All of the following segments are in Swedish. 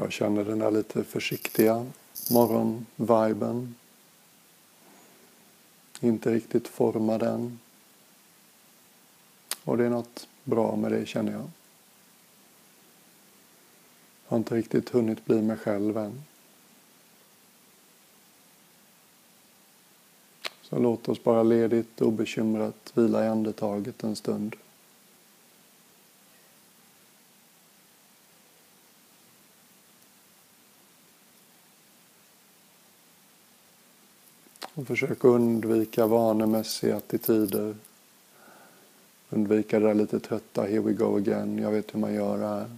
Jag känner den där lite försiktiga morgonviben. Inte riktigt formad än. Och det är något bra med det känner jag. Jag har inte riktigt hunnit bli mig själv än. Så låt oss bara ledigt och obekymrat vila i andetaget en stund. Och försök undvika vanemässiga attityder. Undvika det där lite trötta, here we go again, jag vet hur man gör det här.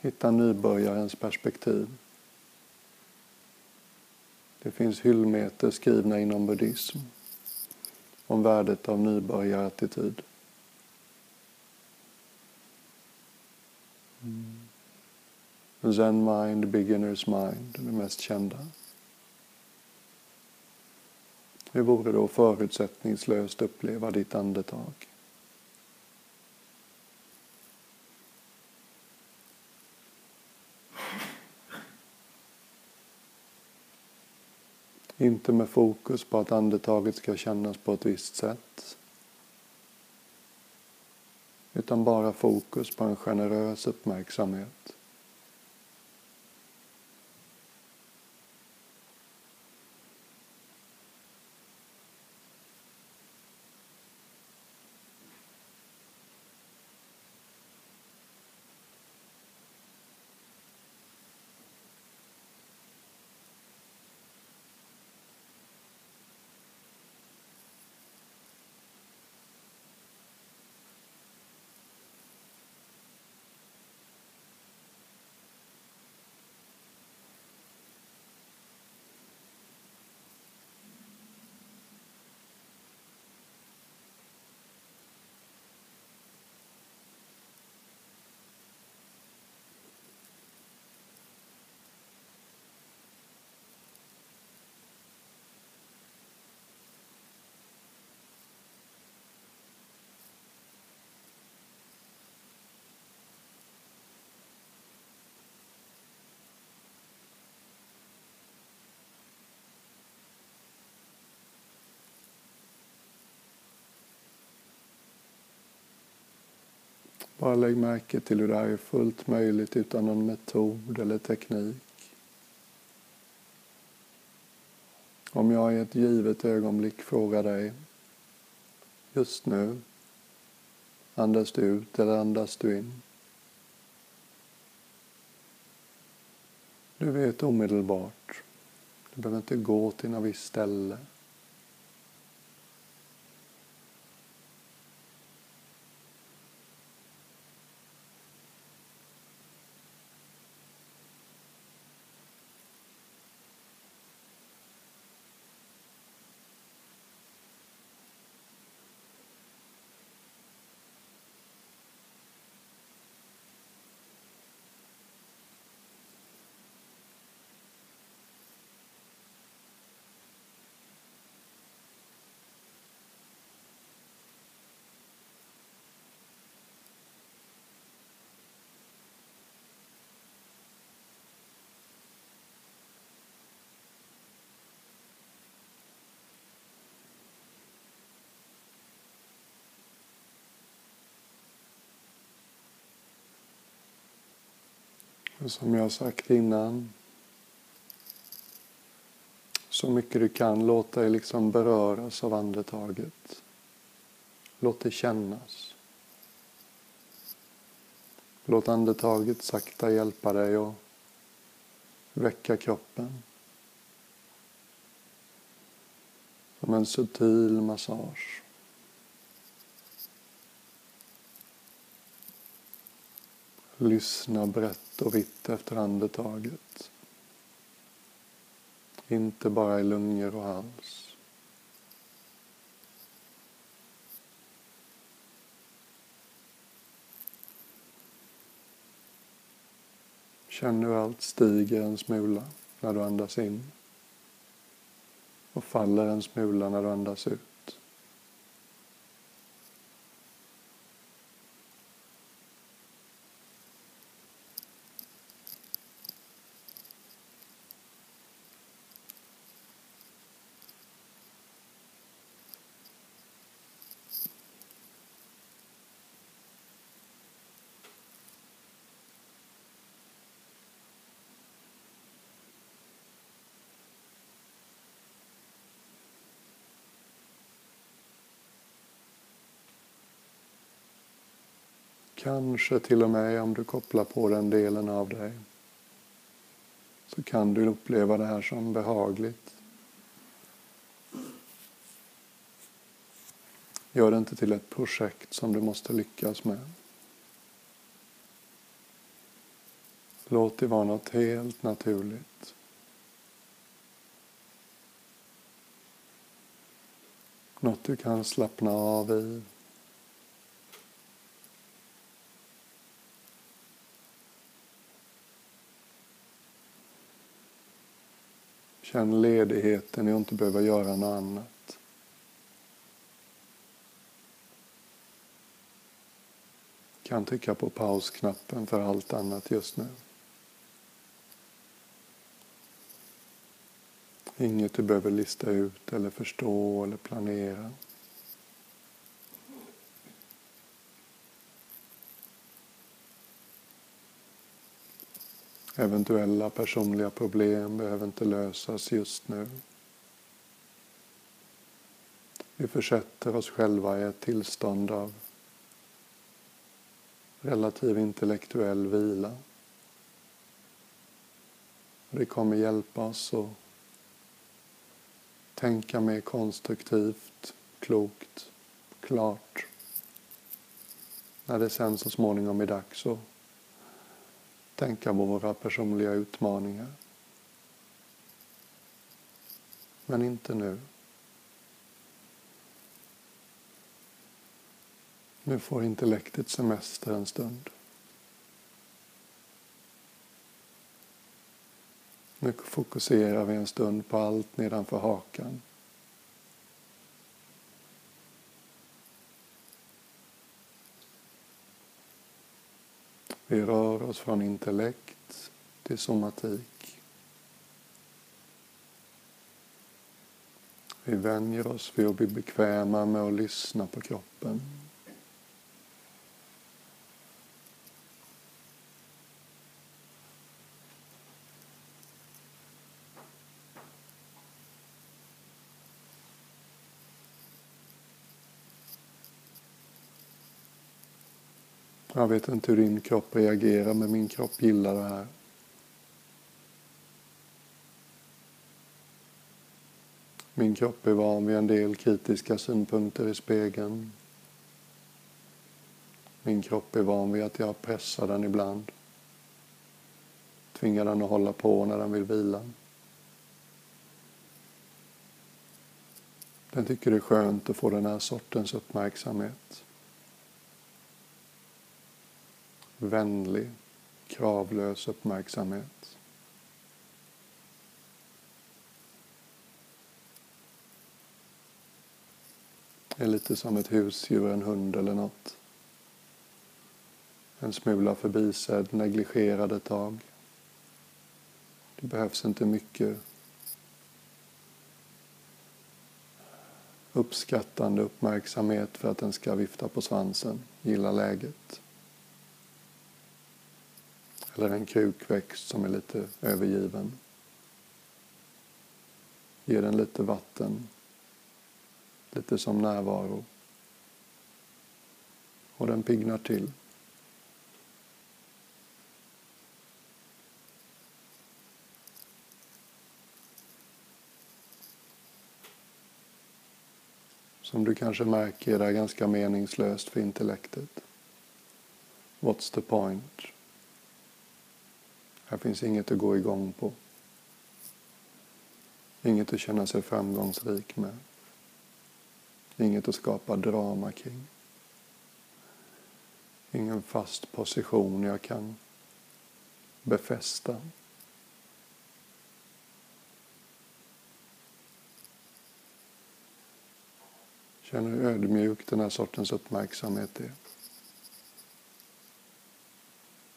Hitta nybörjarens perspektiv. Det finns hyllmeter skrivna inom buddhism om värdet av nybörjarattityd. Mm. Zen mind, beginner's mind, det mest kända. Hur vore det att förutsättningslöst uppleva ditt andetag? Inte med fokus på att andetaget ska kännas på ett visst sätt. Utan bara fokus på en generös uppmärksamhet. Bara lägg märke till hur det här är fullt möjligt utan någon metod eller teknik. Om jag i ett givet ögonblick frågar dig, just nu, andas du ut eller andas du in? Du vet omedelbart. Du behöver inte gå till något visst ställe. Som jag sagt innan, så mycket du kan, låt dig liksom beröras av andetaget. Låt det kännas. Låt andetaget sakta hjälpa dig att väcka kroppen. Som en subtil massage. Lyssna brett och vitt efter andetaget. Inte bara i lungor och hals. Känn hur allt stiger en smula när du andas in och faller en smula när du andas ut. Kanske till och med om du kopplar på den delen av dig så kan du uppleva det här som behagligt. Gör det inte till ett projekt som du måste lyckas med. Låt det vara något helt naturligt. Något du kan slappna av i. Känn ledigheten i att inte behöva göra något annat. Kan trycka på pausknappen för allt annat just nu. Inget du behöver lista ut eller förstå eller planera. Eventuella personliga problem behöver inte lösas just nu. Vi försätter oss själva i ett tillstånd av relativ intellektuell vila. Det kommer hjälpa oss att tänka mer konstruktivt, klokt, klart. När det sen så småningom är dags att tänka på våra personliga utmaningar. Men inte nu. Nu får intellektet semester en stund. Nu fokuserar vi en stund på allt nedanför hakan. Vi rör oss från intellekt till somatik. Vi vänjer oss vid att bli bekväma med att lyssna på kroppen. Jag vet inte hur din kropp reagerar, men min kropp gillar det här. Min kropp är van vid en del kritiska synpunkter i spegeln. Min kropp är van vid att jag pressar den ibland. Tvingar den att hålla på när den vill vila. Den tycker det är skönt att få den här sortens uppmärksamhet. Vänlig, kravlös uppmärksamhet. Det är lite som ett husdjur, en hund eller något. En smula förbisedd, negligerad ett tag. Det behövs inte mycket uppskattande uppmärksamhet för att den ska vifta på svansen, gilla läget. Eller en krukväxt som är lite övergiven. Ge den lite vatten, lite som närvaro. Och den pignar till. Som du kanske märker är det ganska meningslöst för intellektet. What's the point? Här finns inget att gå igång på. Inget att känna sig framgångsrik med. Inget att skapa drama kring. Ingen fast position jag kan befästa. Känner hur ödmjuk den här sortens uppmärksamhet är.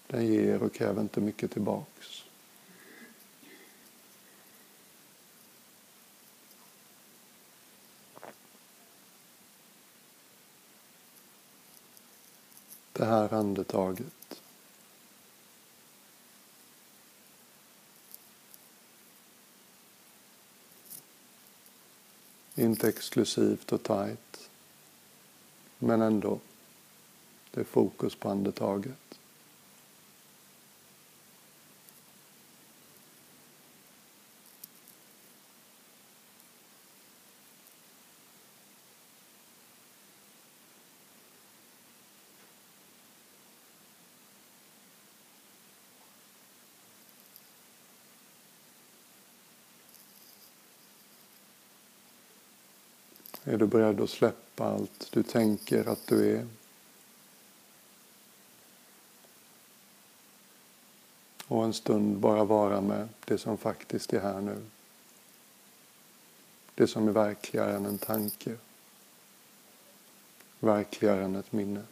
Den ger och kräver inte mycket tillbaks. Det här andetaget Inte exklusivt och tajt, men ändå Det är fokus på andetaget. Är du beredd att släppa allt du tänker att du är? Och en stund bara vara med det som faktiskt är här nu. Det som är verkligare än en tanke. Verkligare än ett minne.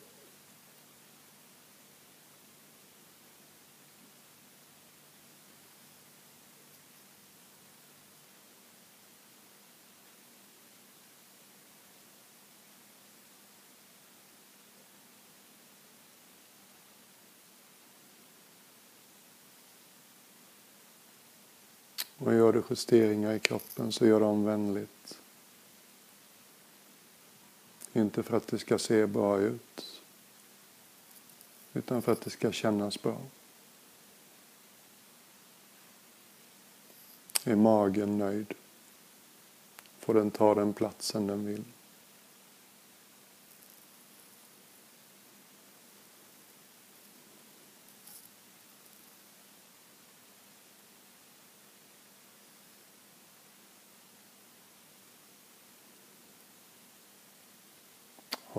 Och gör du justeringar i kroppen så gör dem vänligt. Inte för att det ska se bra ut, utan för att det ska kännas bra. Är magen nöjd? Får den ta den platsen den vill?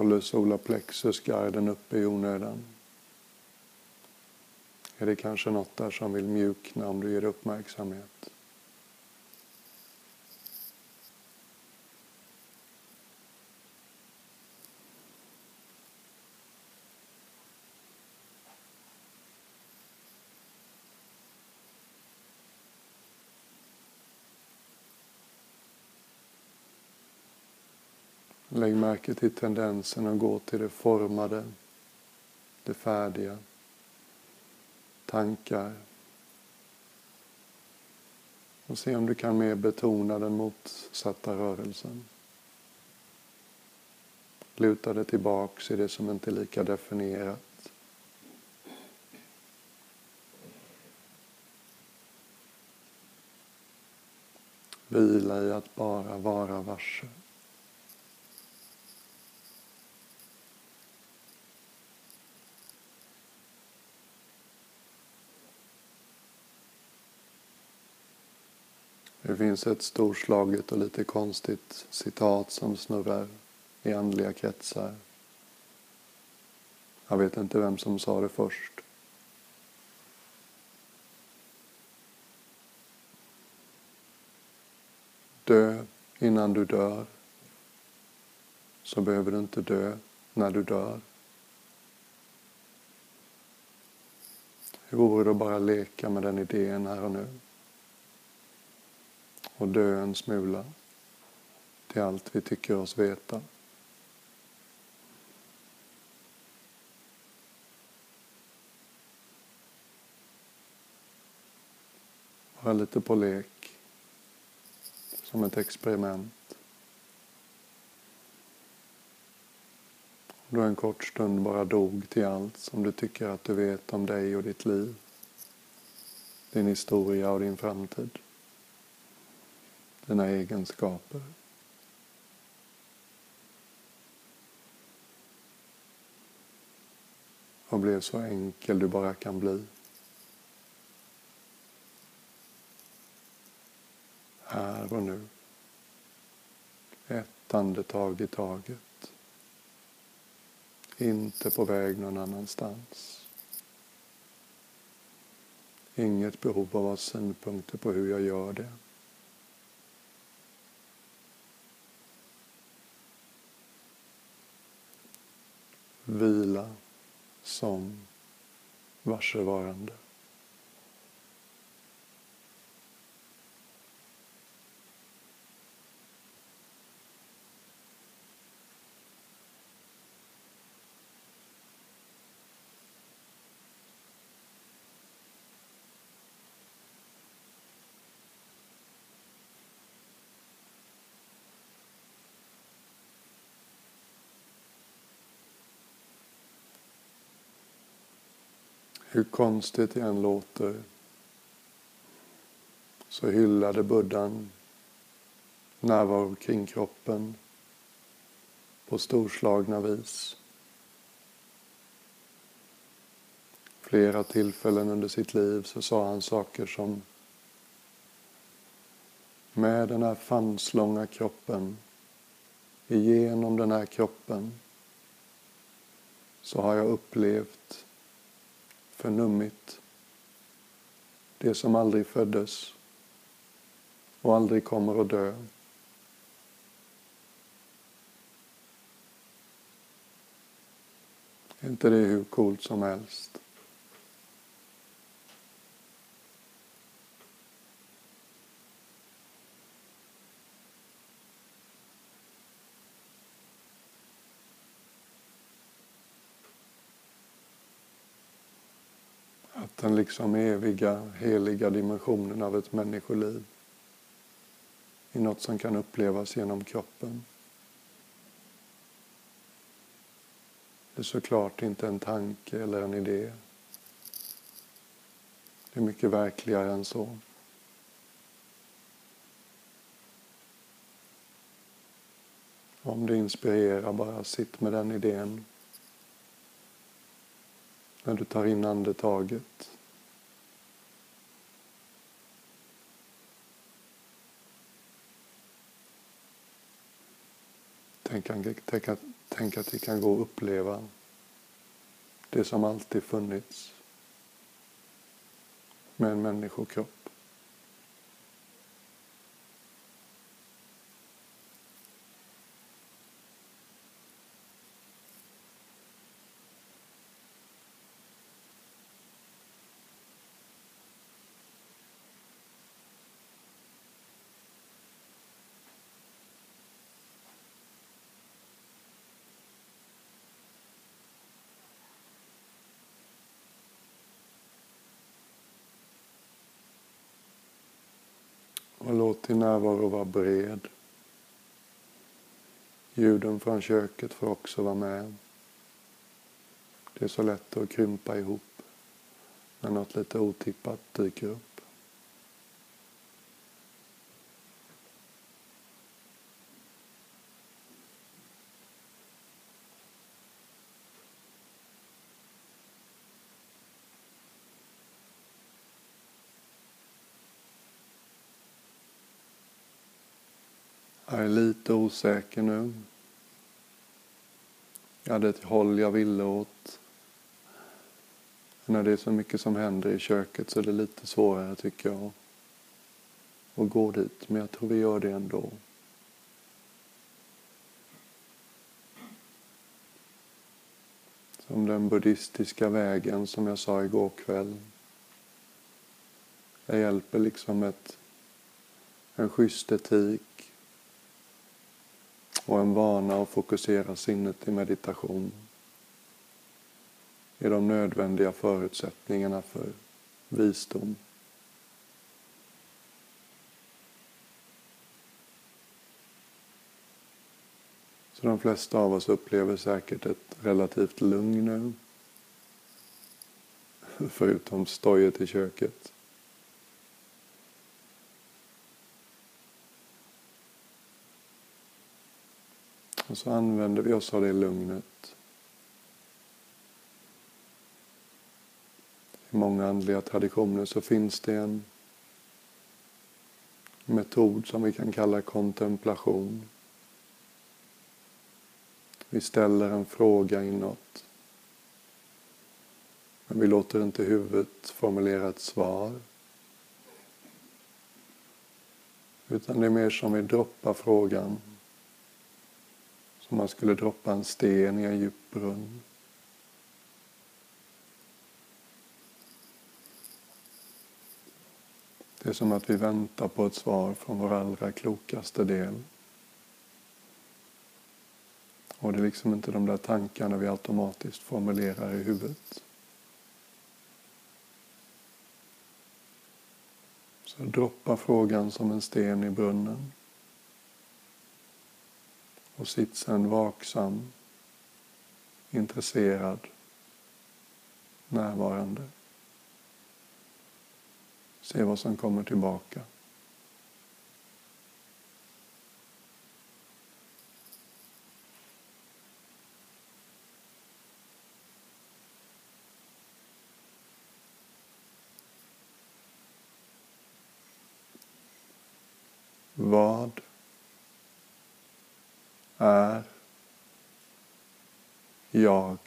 Håller solarplexusgarden uppe i onödan? Är det kanske något där som vill mjukna om du ger uppmärksamhet? Lägg märke till tendensen att gå till det formade, det färdiga, tankar. Och se om du kan mer betona den motsatta rörelsen. Luta dig tillbaks i det som inte är lika definierat. Vila i att bara vara varse. Det finns ett storslaget och lite konstigt citat som snurrar i andliga kretsar. Jag vet inte vem som sa det först. Dö innan du dör, så behöver du inte dö när du dör. Hur vore det att bara leka med den idén här och nu? Och dö en smula till allt vi tycker oss veta. Vara lite på lek, som ett experiment. Om Du en kort stund bara dog till allt som du tycker att du vet om dig och ditt liv, din historia och din framtid dina egenskaper. Och blev så enkel du bara kan bli. Här och nu. Ett andetag i taget. Inte på väg någon annanstans. Inget behov av att ha synpunkter på hur jag gör det. Vila som varsevarande. Hur konstigt det än låter så hyllade buddhan närvaro kring kroppen på storslagna vis. Flera tillfällen under sitt liv så sa han saker som med den här fanslånga kroppen, igenom den här kroppen, så har jag upplevt, förnummit, det som aldrig föddes och aldrig kommer att dö. Är inte det hur coolt som helst? Att den liksom eviga, heliga dimensionen av ett människoliv i något som kan upplevas genom kroppen. Det är såklart inte en tanke eller en idé. Det är mycket verkligare än så. Om det inspirerar, bara sitt med den idén. När du tar in andetaget. Tänk, tänk, tänk att det kan gå att uppleva det som alltid funnits med en människokropp. Din närvaro vara bred. Ljuden från köket får också vara med. Det är så lätt att krympa ihop när något lite otippat dyker upp. Lite osäker nu. Jag hade ett håll jag ville åt. När det är så mycket som händer i köket så är det lite svårare tycker jag att gå dit. Men jag tror vi gör det ändå. Som den buddhistiska vägen som jag sa igår kväll. Jag hjälper liksom ett, en schysst etik och en vana att fokusera sinnet i meditation är de nödvändiga förutsättningarna för visdom. Så de flesta av oss upplever säkert ett relativt lugn nu. Förutom stojet i köket. Och så använder vi oss av det lugnet. I många andliga traditioner så finns det en metod som vi kan kalla kontemplation. Vi ställer en fråga inåt. Men vi låter inte huvudet formulera ett svar. Utan det är mer som vi droppar frågan som man skulle droppa en sten i en djup brunn. Det är som att vi väntar på ett svar från vår allra klokaste del. Och det är liksom inte de där tankarna vi automatiskt formulerar i huvudet. Så droppa frågan som en sten i brunnen och sitt sedan vaksam, intresserad, närvarande. Se vad som kommer tillbaka. Är jag?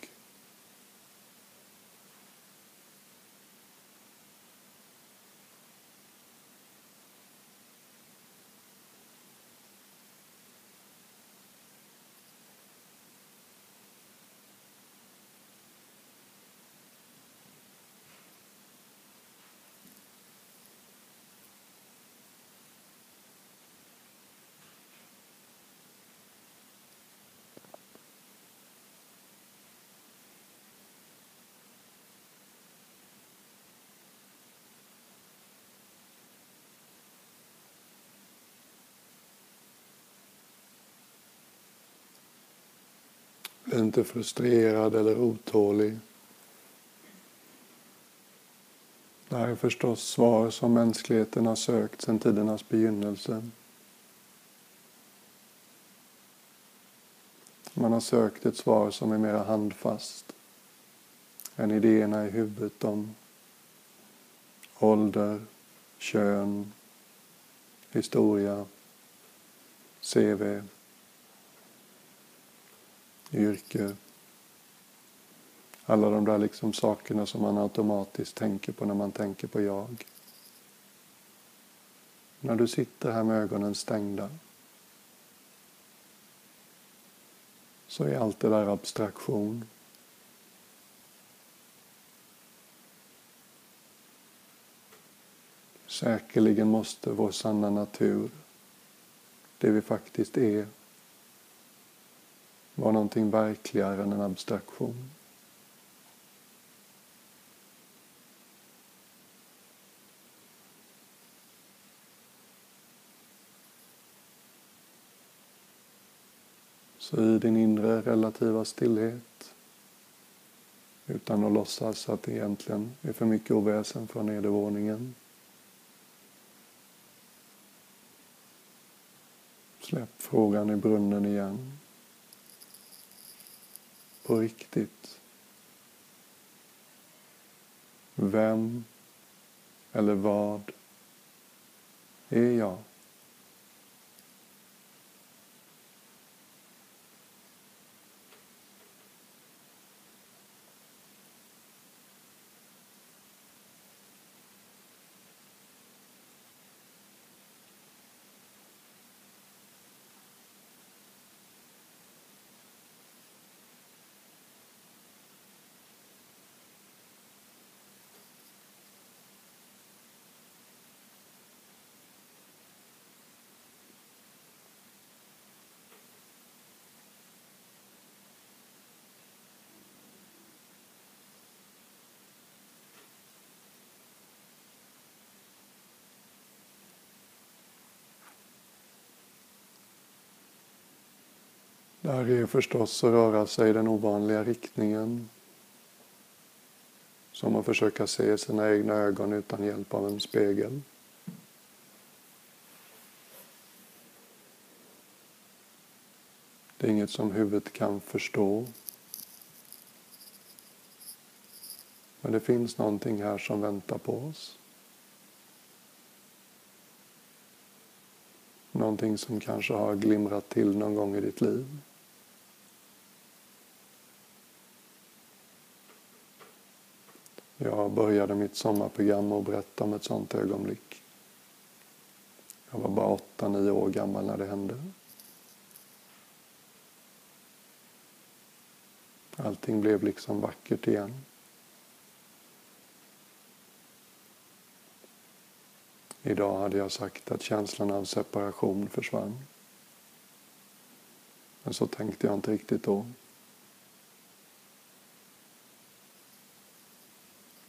Inte frustrerad eller otålig. Det här är förstås svar som mänskligheten har sökt sedan tidernas begynnelse. Man har sökt ett svar som är mera handfast än idéerna i huvudet om ålder, kön, historia, CV, yrke. Alla de där liksom sakerna som man automatiskt tänker på när man tänker på jag. När du sitter här med ögonen stängda så är allt det där abstraktion. Säkerligen måste vår sanna natur, det vi faktiskt är, var någonting verkligare än en abstraktion. Så i din inre relativa stillhet, utan att låtsas att det egentligen är för mycket oväsen från nedervåningen. Släpp frågan i brunnen igen. På riktigt. Vem eller vad är jag? Där är förstås att röra sig i den ovanliga riktningen. Som att försöka se sina egna ögon utan hjälp av en spegel. Det är inget som huvudet kan förstå. Men det finns någonting här som väntar på oss. Någonting som kanske har glimrat till någon gång i ditt liv. Jag började mitt sommarprogram och berättade om ett sånt ögonblick. Jag var bara åtta, nio år gammal när det hände. Allting blev liksom vackert igen. Idag hade jag sagt att känslan av separation försvann. Men så tänkte jag inte riktigt då.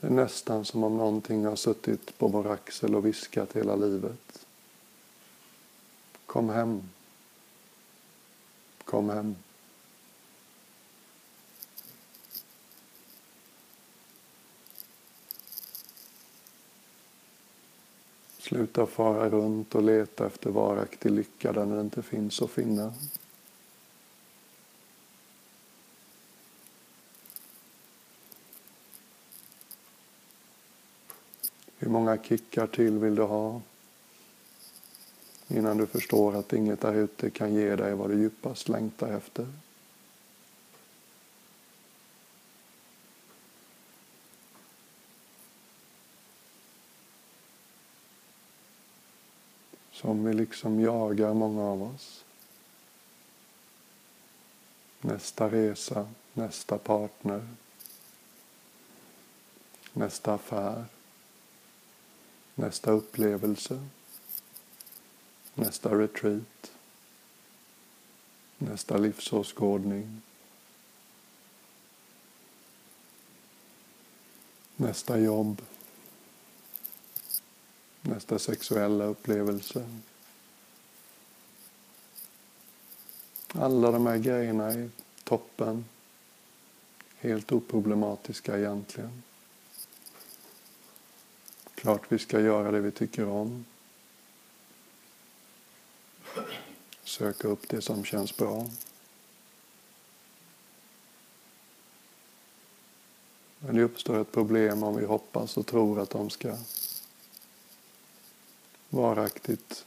Det är nästan som om någonting har suttit på vår axel och viskat hela livet. Kom hem. Kom hem. Sluta fara runt och leta efter varaktig lycka där den inte finns att finna. Hur många kickar till vill du ha innan du förstår att inget där ute kan ge dig vad du djupast längtar efter? Som vi liksom jagar, många av oss. Nästa resa, nästa partner, nästa affär nästa upplevelse, nästa retreat, nästa livsåskådning, nästa jobb, nästa sexuella upplevelse. Alla de här grejerna är toppen, helt oproblematiska egentligen. Klart vi ska göra det vi tycker om. Söka upp det som känns bra. Men det uppstår ett problem om vi hoppas och tror att de ska varaktigt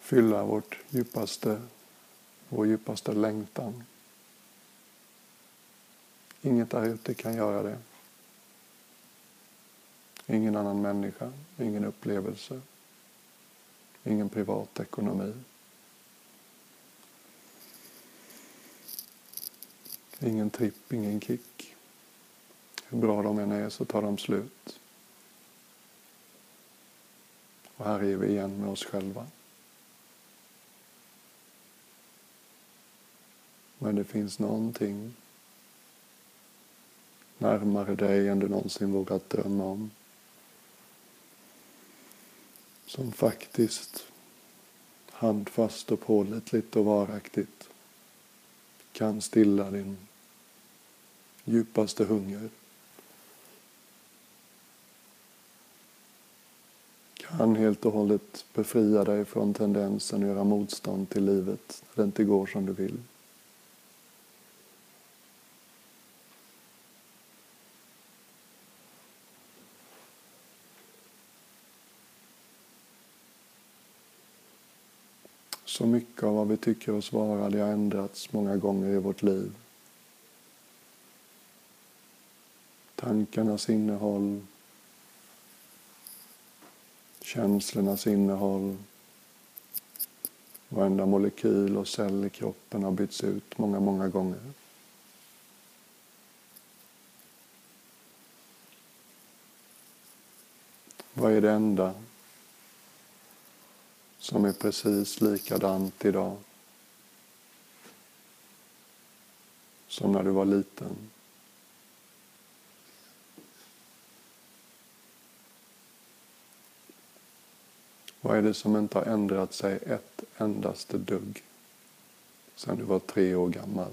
fylla vårt djupaste, vår djupaste längtan. Inget där ute kan göra det. Ingen annan människa, ingen upplevelse, ingen privatekonomi. Ingen tripp, ingen kick. Hur bra de än är så tar de slut. Och här är vi igen med oss själva. Men det finns någonting närmare dig än du någonsin vågat drömma om som faktiskt handfast och pålitligt och varaktigt kan stilla din djupaste hunger. Kan helt och hållet befria dig från tendensen att göra motstånd till livet när det inte går som du vill. Så mycket av vad vi tycker oss vara, det har ändrats många gånger i vårt liv. Tankarnas innehåll, känslornas innehåll, varenda molekyl och cell i kroppen har bytts ut många, många gånger. Vad är det enda som är precis likadant idag som när du var liten. Vad är det som inte har ändrat sig ett endaste dugg sedan du var tre år gammal?